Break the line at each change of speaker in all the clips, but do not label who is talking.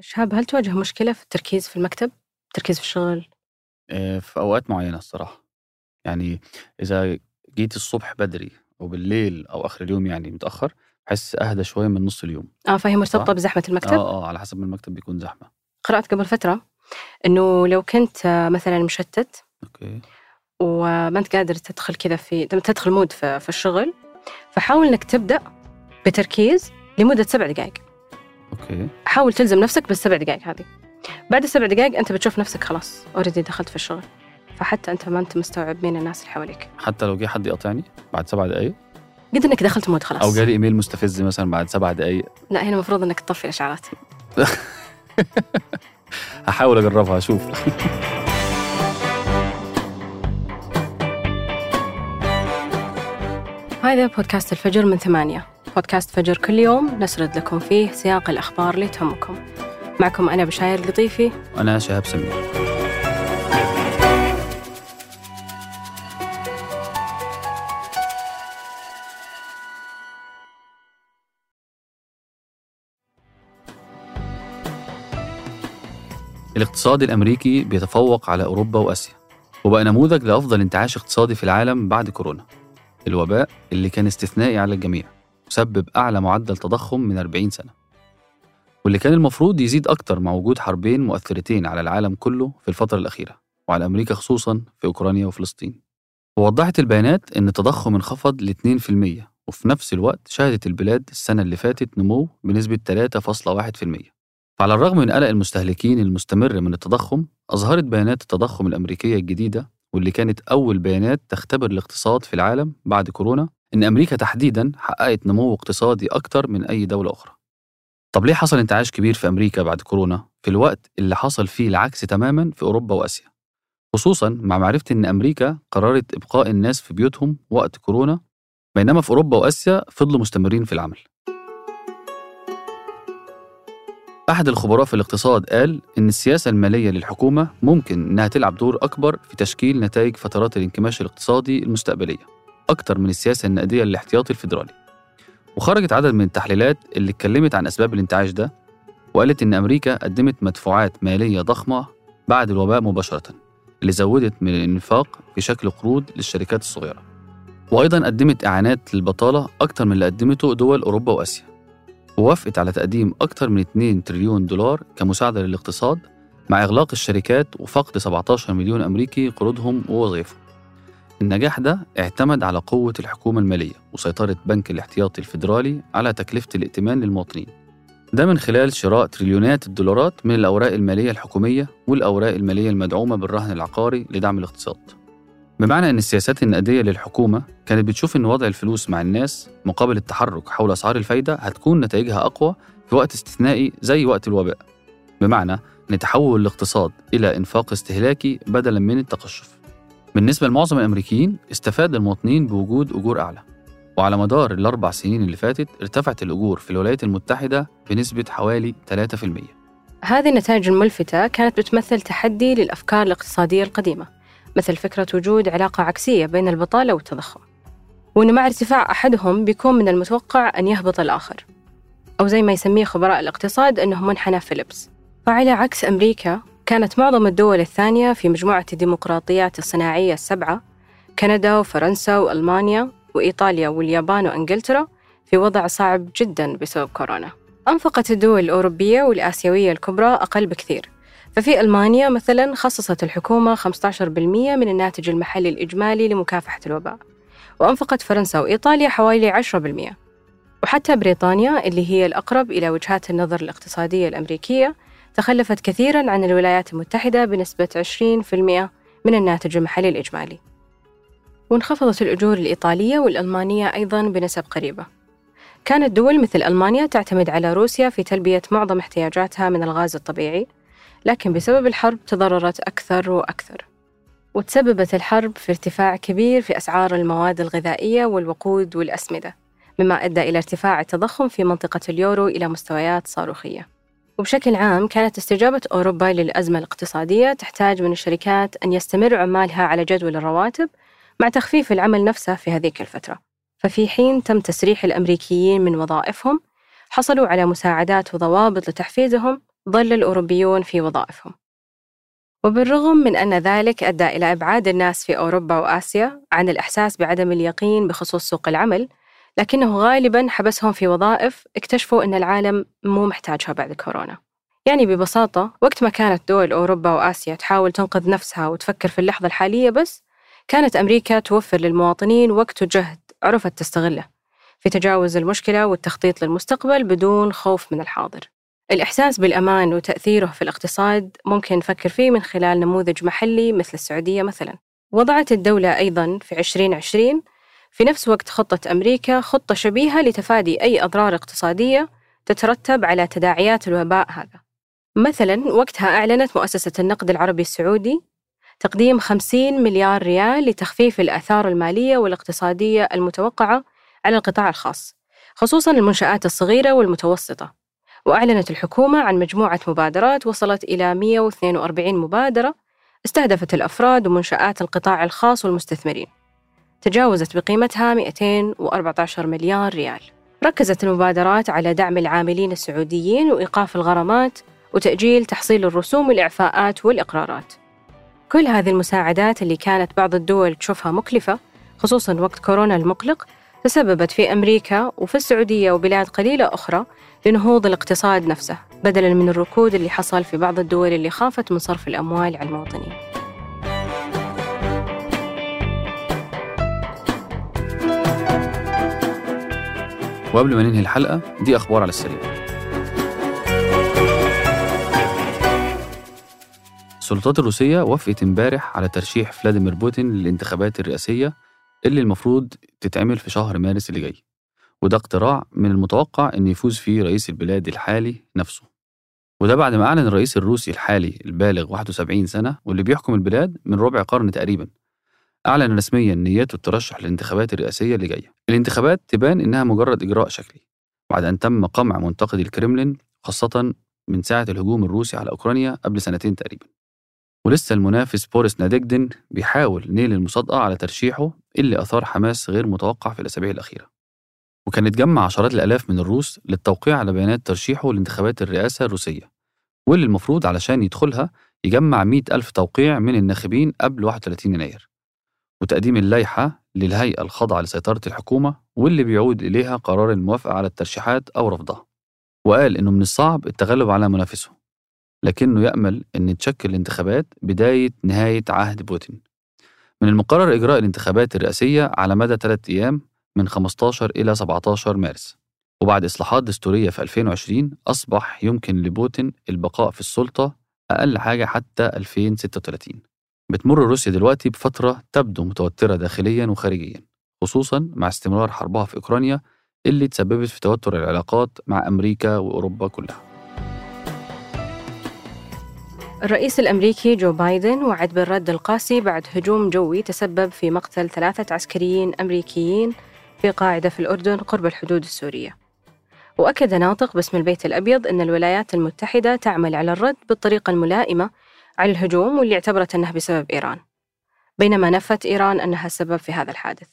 شهاب هل تواجه مشكلة في التركيز في المكتب؟ التركيز في الشغل؟
آه، في أوقات معينة الصراحة يعني إذا جيت الصبح بدري أو بالليل أو آخر اليوم يعني متأخر بحس أهدى شوية من نص اليوم
آه فهي مرتبطة بزحمة المكتب؟
آه آه على حسب المكتب بيكون زحمة
قرأت قبل فترة إنه لو كنت آه، مثلا مشتت
okay
وما أنت قادر تدخل كذا في تدخل mode في, في الشغل فحاول إنك تبدأ بتركيز لمدة سبع دقائق
okay.
حاول تلزم نفسك بالسبع دقائق هذه. بعد السبع دقائق أنت بتشوف نفسك خلاص already دخلت في الشغل. فحتى أنت ما أنت مستوعب مين الناس اللي حواليك.
حتى لو جه حد يقاطعني بعد سبع دقايق؟
قد إنك دخلت mode خلاص.
أو جالي إيميل مستفز مثلا بعد سبع دقايق.
لا هنا المفروض إنك تطفي الإشعارات.
هحاول أجربها أشوف.
هذا بودكاست الفجر من ثمانية. بودكاست فجر كل يوم نسرد لكم فيه سياق الأخبار اللي تهمكم. معكم أنا بشاير القطيفي
أنا شهاب سمير. الاقتصاد الأمريكي بيتفوق على أوروبا وآسيا وبقى نموذج لأفضل انتعاش اقتصادي في العالم بعد كورونا. الوباء اللي كان استثنائي على الجميع. وسبب أعلى معدل تضخم من 40 سنة. واللي كان المفروض يزيد أكتر مع وجود حربين مؤثرتين على العالم كله في الفترة الأخيرة وعلى أمريكا خصوصا في أوكرانيا وفلسطين. ووضحت البيانات أن التضخم انخفض ل 2% وفي نفس الوقت شهدت البلاد السنة اللي فاتت نمو بنسبة 3.1% فعلى الرغم من قلق المستهلكين المستمر من التضخم أظهرت بيانات التضخم الأمريكية الجديدة واللي كانت أول بيانات تختبر الاقتصاد في العالم بعد كورونا إن أمريكا تحديداً حققت نمو اقتصادي أكتر من أي دولة أخرى. طب ليه حصل انتعاش كبير في أمريكا بعد كورونا في الوقت اللي حصل فيه العكس تماماً في أوروبا وآسيا؟ خصوصاً مع معرفة إن أمريكا قررت إبقاء الناس في بيوتهم وقت كورونا بينما في أوروبا وآسيا فضلوا مستمرين في العمل. أحد الخبراء في الاقتصاد قال إن السياسة المالية للحكومة ممكن إنها تلعب دور أكبر في تشكيل نتائج فترات الانكماش الاقتصادي المستقبلية أكتر من السياسة النقدية للاحتياطي الفيدرالي. وخرجت عدد من التحليلات اللي اتكلمت عن أسباب الانتعاش ده وقالت إن أمريكا قدمت مدفوعات مالية ضخمة بعد الوباء مباشرة اللي زودت من الإنفاق في شكل قروض للشركات الصغيرة. وأيضا قدمت إعانات للبطالة أكتر من اللي قدمته دول أوروبا وآسيا. ووافقت على تقديم أكثر من 2 تريليون دولار كمساعدة للاقتصاد مع إغلاق الشركات وفقد 17 مليون أمريكي قروضهم ووظائفهم. النجاح ده اعتمد على قوة الحكومة المالية وسيطرة بنك الاحتياطي الفيدرالي على تكلفة الائتمان للمواطنين. ده من خلال شراء تريليونات الدولارات من الأوراق المالية الحكومية والأوراق المالية المدعومة بالرهن العقاري لدعم الاقتصاد. بمعنى أن السياسات النقدية للحكومة كانت بتشوف أن وضع الفلوس مع الناس مقابل التحرك حول أسعار الفايدة هتكون نتائجها أقوى في وقت استثنائي زي وقت الوباء بمعنى أن تحول الاقتصاد إلى إنفاق استهلاكي بدلا من التقشف بالنسبة لمعظم الأمريكيين استفاد المواطنين بوجود أجور أعلى. وعلى مدار الأربع سنين اللي فاتت ارتفعت الأجور في الولايات المتحدة بنسبة حوالي 3%
هذه النتائج الملفتة كانت بتمثل تحدي للأفكار الاقتصادية القديمة مثل فكرة وجود علاقة عكسية بين البطالة والتضخم. وأن مع ارتفاع أحدهم بيكون من المتوقع أن يهبط الآخر. أو زي ما يسميه خبراء الاقتصاد أنه منحنى فيليبس. وعلى عكس أمريكا كانت معظم الدول الثانية في مجموعة الديمقراطيات الصناعية السبعة كندا وفرنسا وألمانيا وإيطاليا واليابان وإنجلترا في وضع صعب جدا بسبب كورونا. أنفقت الدول الأوروبية والآسيوية الكبرى أقل بكثير. ففي ألمانيا مثلا خصصت الحكومة 15% من الناتج المحلي الإجمالي لمكافحة الوباء. وأنفقت فرنسا وإيطاليا حوالي 10% وحتى بريطانيا اللي هي الأقرب إلى وجهات النظر الاقتصادية الأمريكية تخلفت كثيرا عن الولايات المتحدة بنسبة 20% من الناتج المحلي الإجمالي. وانخفضت الأجور الإيطالية والألمانية أيضا بنسب قريبة. كانت دول مثل ألمانيا تعتمد على روسيا في تلبية معظم احتياجاتها من الغاز الطبيعي لكن بسبب الحرب تضررت أكثر وأكثر. وتسببت الحرب في ارتفاع كبير في أسعار المواد الغذائية والوقود والأسمدة مما أدى إلى ارتفاع التضخم في منطقة اليورو إلى مستويات صاروخية. وبشكل عام كانت استجابة أوروبا للأزمة الاقتصادية تحتاج من الشركات أن يستمر عمالها على جدول الرواتب مع تخفيف العمل نفسه في هذيك الفترة. ففي حين تم تسريح الأمريكيين من وظائفهم حصلوا على مساعدات وضوابط لتحفيزهم ظل الأوروبيون في وظائفهم. وبالرغم من أن ذلك أدى إلى إبعاد الناس في أوروبا وآسيا عن الإحساس بعدم اليقين بخصوص سوق العمل لكنه غالبا حبسهم في وظائف اكتشفوا أن العالم مو محتاجها بعد كورونا. يعني ببساطة وقت ما كانت دول أوروبا وآسيا تحاول تنقذ نفسها وتفكر في اللحظة الحالية بس كانت أمريكا توفر للمواطنين وقت وجهد عرفت تستغله في تجاوز المشكلة والتخطيط للمستقبل بدون خوف من الحاضر. الإحساس بالأمان وتأثيره في الاقتصاد ممكن نفكر فيه من خلال نموذج محلي مثل السعودية مثلا. وضعت الدولة أيضا في 2020 في نفس وقت خطة أمريكا خطة شبيهة لتفادي أي أضرار اقتصادية تترتب على تداعيات الوباء هذا. مثلا وقتها أعلنت مؤسسة النقد العربي السعودي تقديم 50 مليار ريال لتخفيف الآثار المالية والاقتصادية المتوقعة على القطاع الخاص خصوصا المنشآت الصغيرة والمتوسطة. وأعلنت الحكومة عن مجموعة مبادرات وصلت إلى 142 مبادرة استهدفت الأفراد ومنشآت القطاع الخاص والمستثمرين. تجاوزت بقيمتها 214 مليار ريال. ركزت المبادرات على دعم العاملين السعوديين وإيقاف الغرامات وتأجيل تحصيل الرسوم والإعفاءات والإقرارات. كل هذه المساعدات اللي كانت بعض الدول تشوفها مكلفة خصوصا وقت كورونا المقلق تسببت في أمريكا وفي السعودية وبلاد قليلة أخرى لنهوض الاقتصاد نفسه بدلا من الركود اللي حصل في بعض الدول اللي خافت من صرف الأموال على المواطنين.
وقبل ما ننهي الحلقة دي أخبار على السريع. السلطات الروسية وافقت امبارح على ترشيح فلاديمير بوتين للانتخابات الرئاسية اللي المفروض تتعمل في شهر مارس اللي جاي. وده اقتراع من المتوقع أن يفوز فيه رئيس البلاد الحالي نفسه. وده بعد ما أعلن الرئيس الروسي الحالي البالغ 71 سنة واللي بيحكم البلاد من ربع قرن تقريبا. أعلن رسميا نيته الترشح للانتخابات الرئاسية اللي جاية. الانتخابات تبان إنها مجرد إجراء شكلي بعد أن تم قمع منتقدي الكرملين خاصة من ساعة الهجوم الروسي على أوكرانيا قبل سنتين تقريبا. ولسه المنافس بوريس ناديجدن بيحاول نيل المصادقة على ترشيحه اللي أثار حماس غير متوقع في الأسابيع الأخيرة. وكان اتجمع عشرات الآلاف من الروس للتوقيع على بيانات ترشيحه لانتخابات الرئاسة الروسية واللي المفروض علشان يدخلها يجمع مئة ألف توقيع من الناخبين قبل 31 يناير. وتقديم اللائحة للهيئة الخاضعة لسيطرة الحكومة واللي بيعود إليها قرار الموافقة على الترشيحات أو رفضها. وقال إنه من الصعب التغلب على منافسه لكنه يأمل أن تشكل الانتخابات بداية نهاية عهد بوتين. من المقرر إجراء الانتخابات الرئاسية على مدى ثلاثة أيام من 15 إلى 17 مارس وبعد إصلاحات دستورية في 2020 أصبح يمكن لبوتين البقاء في السلطة أقل حاجة حتى 2036 بتمر روسيا دلوقتي بفترة تبدو متوترة داخليا وخارجيا خصوصا مع استمرار حربها في أوكرانيا اللي تسببت في توتر العلاقات مع أمريكا وأوروبا كلها.
الرئيس الأمريكي جو بايدن وعد بالرد القاسي بعد هجوم جوي تسبب في مقتل ثلاثة عسكريين أمريكيين في قاعدة في الأردن قرب الحدود السورية. وأكد ناطق باسم البيت الأبيض أن الولايات المتحدة تعمل على الرد بالطريقة الملائمة على الهجوم واللي اعتبرت أنه بسبب إيران بينما نفت إيران أنها السبب في هذا الحادث.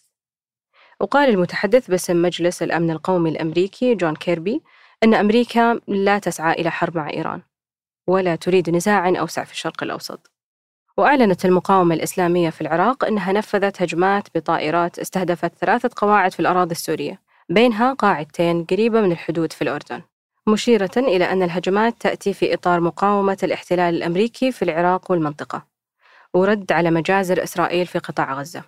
وقال المتحدث باسم مجلس الأمن القومي الأمريكي جون كيربي أن أمريكا لا تسعى إلى حرب مع إيران ولا تريد نزاعا أوسع في الشرق الأوسط. وأعلنت المقاومة الإسلامية في العراق أنها نفذت هجمات بطائرات استهدفت ثلاثة قواعد في الأراضي السورية بينها قاعدتين قريبة من الحدود في الأردن. مشيرة إلى أن الهجمات تأتي في إطار مقاومة الاحتلال الأمريكي في العراق والمنطقة. ورد على مجازر إسرائيل في قطاع غزة.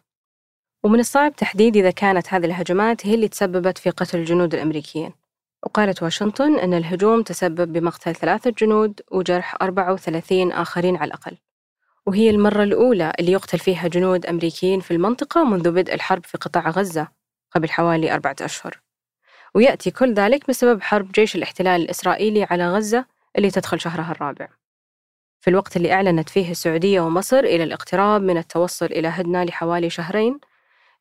ومن الصعب تحديد إذا كانت هذه الهجمات هي اللي تسببت في قتل الجنود الأمريكيين. وقالت واشنطن أن الهجوم تسبب بمقتل ثلاثة جنود وجرح 34 آخرين على الأقل. وهي المرة الأولى اللي يقتل فيها جنود أمريكيين في المنطقة منذ بدء الحرب في قطاع غزة قبل حوالي أربعة أشهر. ويأتي كل ذلك بسبب حرب جيش الاحتلال الإسرائيلي على غزة اللي تدخل شهرها الرابع. في الوقت اللي أعلنت فيه السعودية ومصر إلى الاقتراب من التوصل إلى هدنة لحوالي شهرين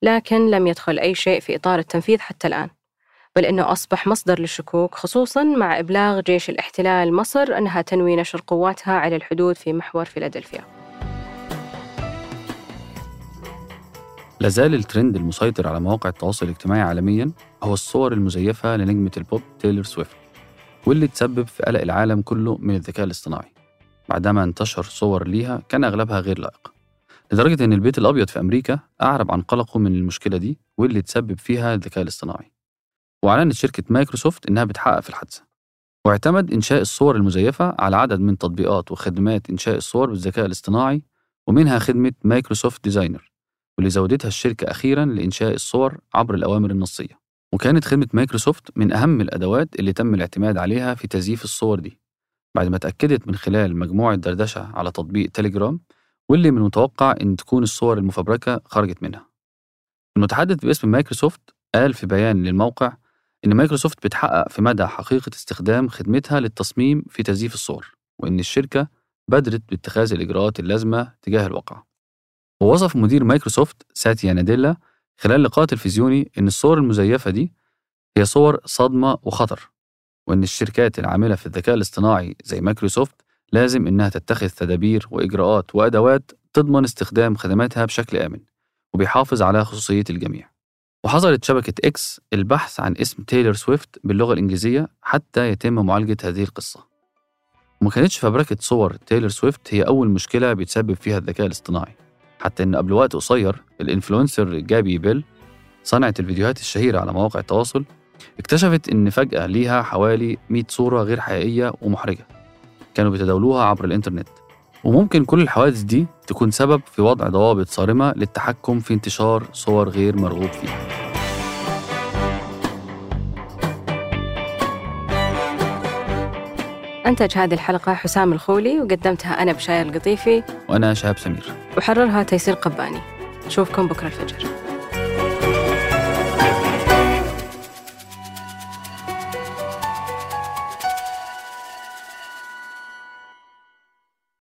لكن لم يدخل أي شيء في إطار التنفيذ حتى الآن. بل أنه أصبح مصدر للشكوك خصوصا مع إبلاغ جيش الاحتلال مصر أنها تنوي نشر قواتها على الحدود في محور فيلادلفيا.
لازال الترند المسيطر على مواقع التواصل الاجتماعي عالميا هو الصور المزيفة لنجمة البوب تايلور سويفت واللي تسبب في قلق العالم كله من الذكاء الاصطناعي. بعدما انتشر صور ليها كان أغلبها غير لائق. لدرجة إن البيت الأبيض في أمريكا أعرب عن قلقه من المشكلة دي واللي تسبب فيها الذكاء الاصطناعي. وأعلنت شركة مايكروسوفت إنها بتحقق في الحادثة. واعتمد إنشاء الصور المزيفة على عدد من تطبيقات وخدمات إنشاء الصور بالذكاء الاصطناعي ومنها خدمة مايكروسوفت Designer واللي زودتها الشركة أخيرا لإنشاء الصور عبر الأوامر النصية. وكانت خدمة مايكروسوفت من أهم الأدوات اللي تم الاعتماد عليها في تزييف الصور دي. بعد ما تأكدت من خلال مجموعة دردشة على تطبيق تليجرام واللي من المتوقع إن تكون الصور المفبركة خرجت منها. المتحدث باسم مايكروسوفت قال في بيان للموقع إن مايكروسوفت بتحقق في مدى حقيقة استخدام خدمتها للتصميم في تزييف الصور وإن الشركة بادرت باتخاذ الإجراءات اللازمة تجاه الواقع. ووصف مدير مايكروسوفت ساتيا ناديلا خلال لقاء تلفزيوني إن الصور المزيفة دي هي صور صدمة وخطر وإن الشركات العاملة في الذكاء الاصطناعي زي مايكروسوفت لازم إنها تتخذ تدابير وإجراءات وأدوات تضمن استخدام خدماتها بشكل آمن وبيحافظ على خصوصية الجميع. وحظرت شبكة إكس البحث عن اسم تايلور سويفت باللغة الإنجليزية حتى يتم معالجة هذه القصة. وما كانتش فبركة صور تايلور سويفت هي أول مشكلة بيتسبب فيها الذكاء الاصطناعي. حتى إن قبل وقت قصير ال influencer جابي بيل صنعت الفيديوهات الشهيرة على مواقع التواصل اكتشفت إن فجأة ليها حوالي 100 صورة غير حقيقية ومحرجة كانوا بيتداولوها عبر الإنترنت. وممكن كل الحوادث دي تكون سبب في وضع ضوابط صارمة للتحكم في انتشار صور غير مرغوب فيها.
أنتج هذه الحلقة حسام الخولي وقدمتها أنا بشاير القطيفي.
وأنا شهاب سمير.
وحررها تيسير قباني. نشوفكم بكرة الفجر.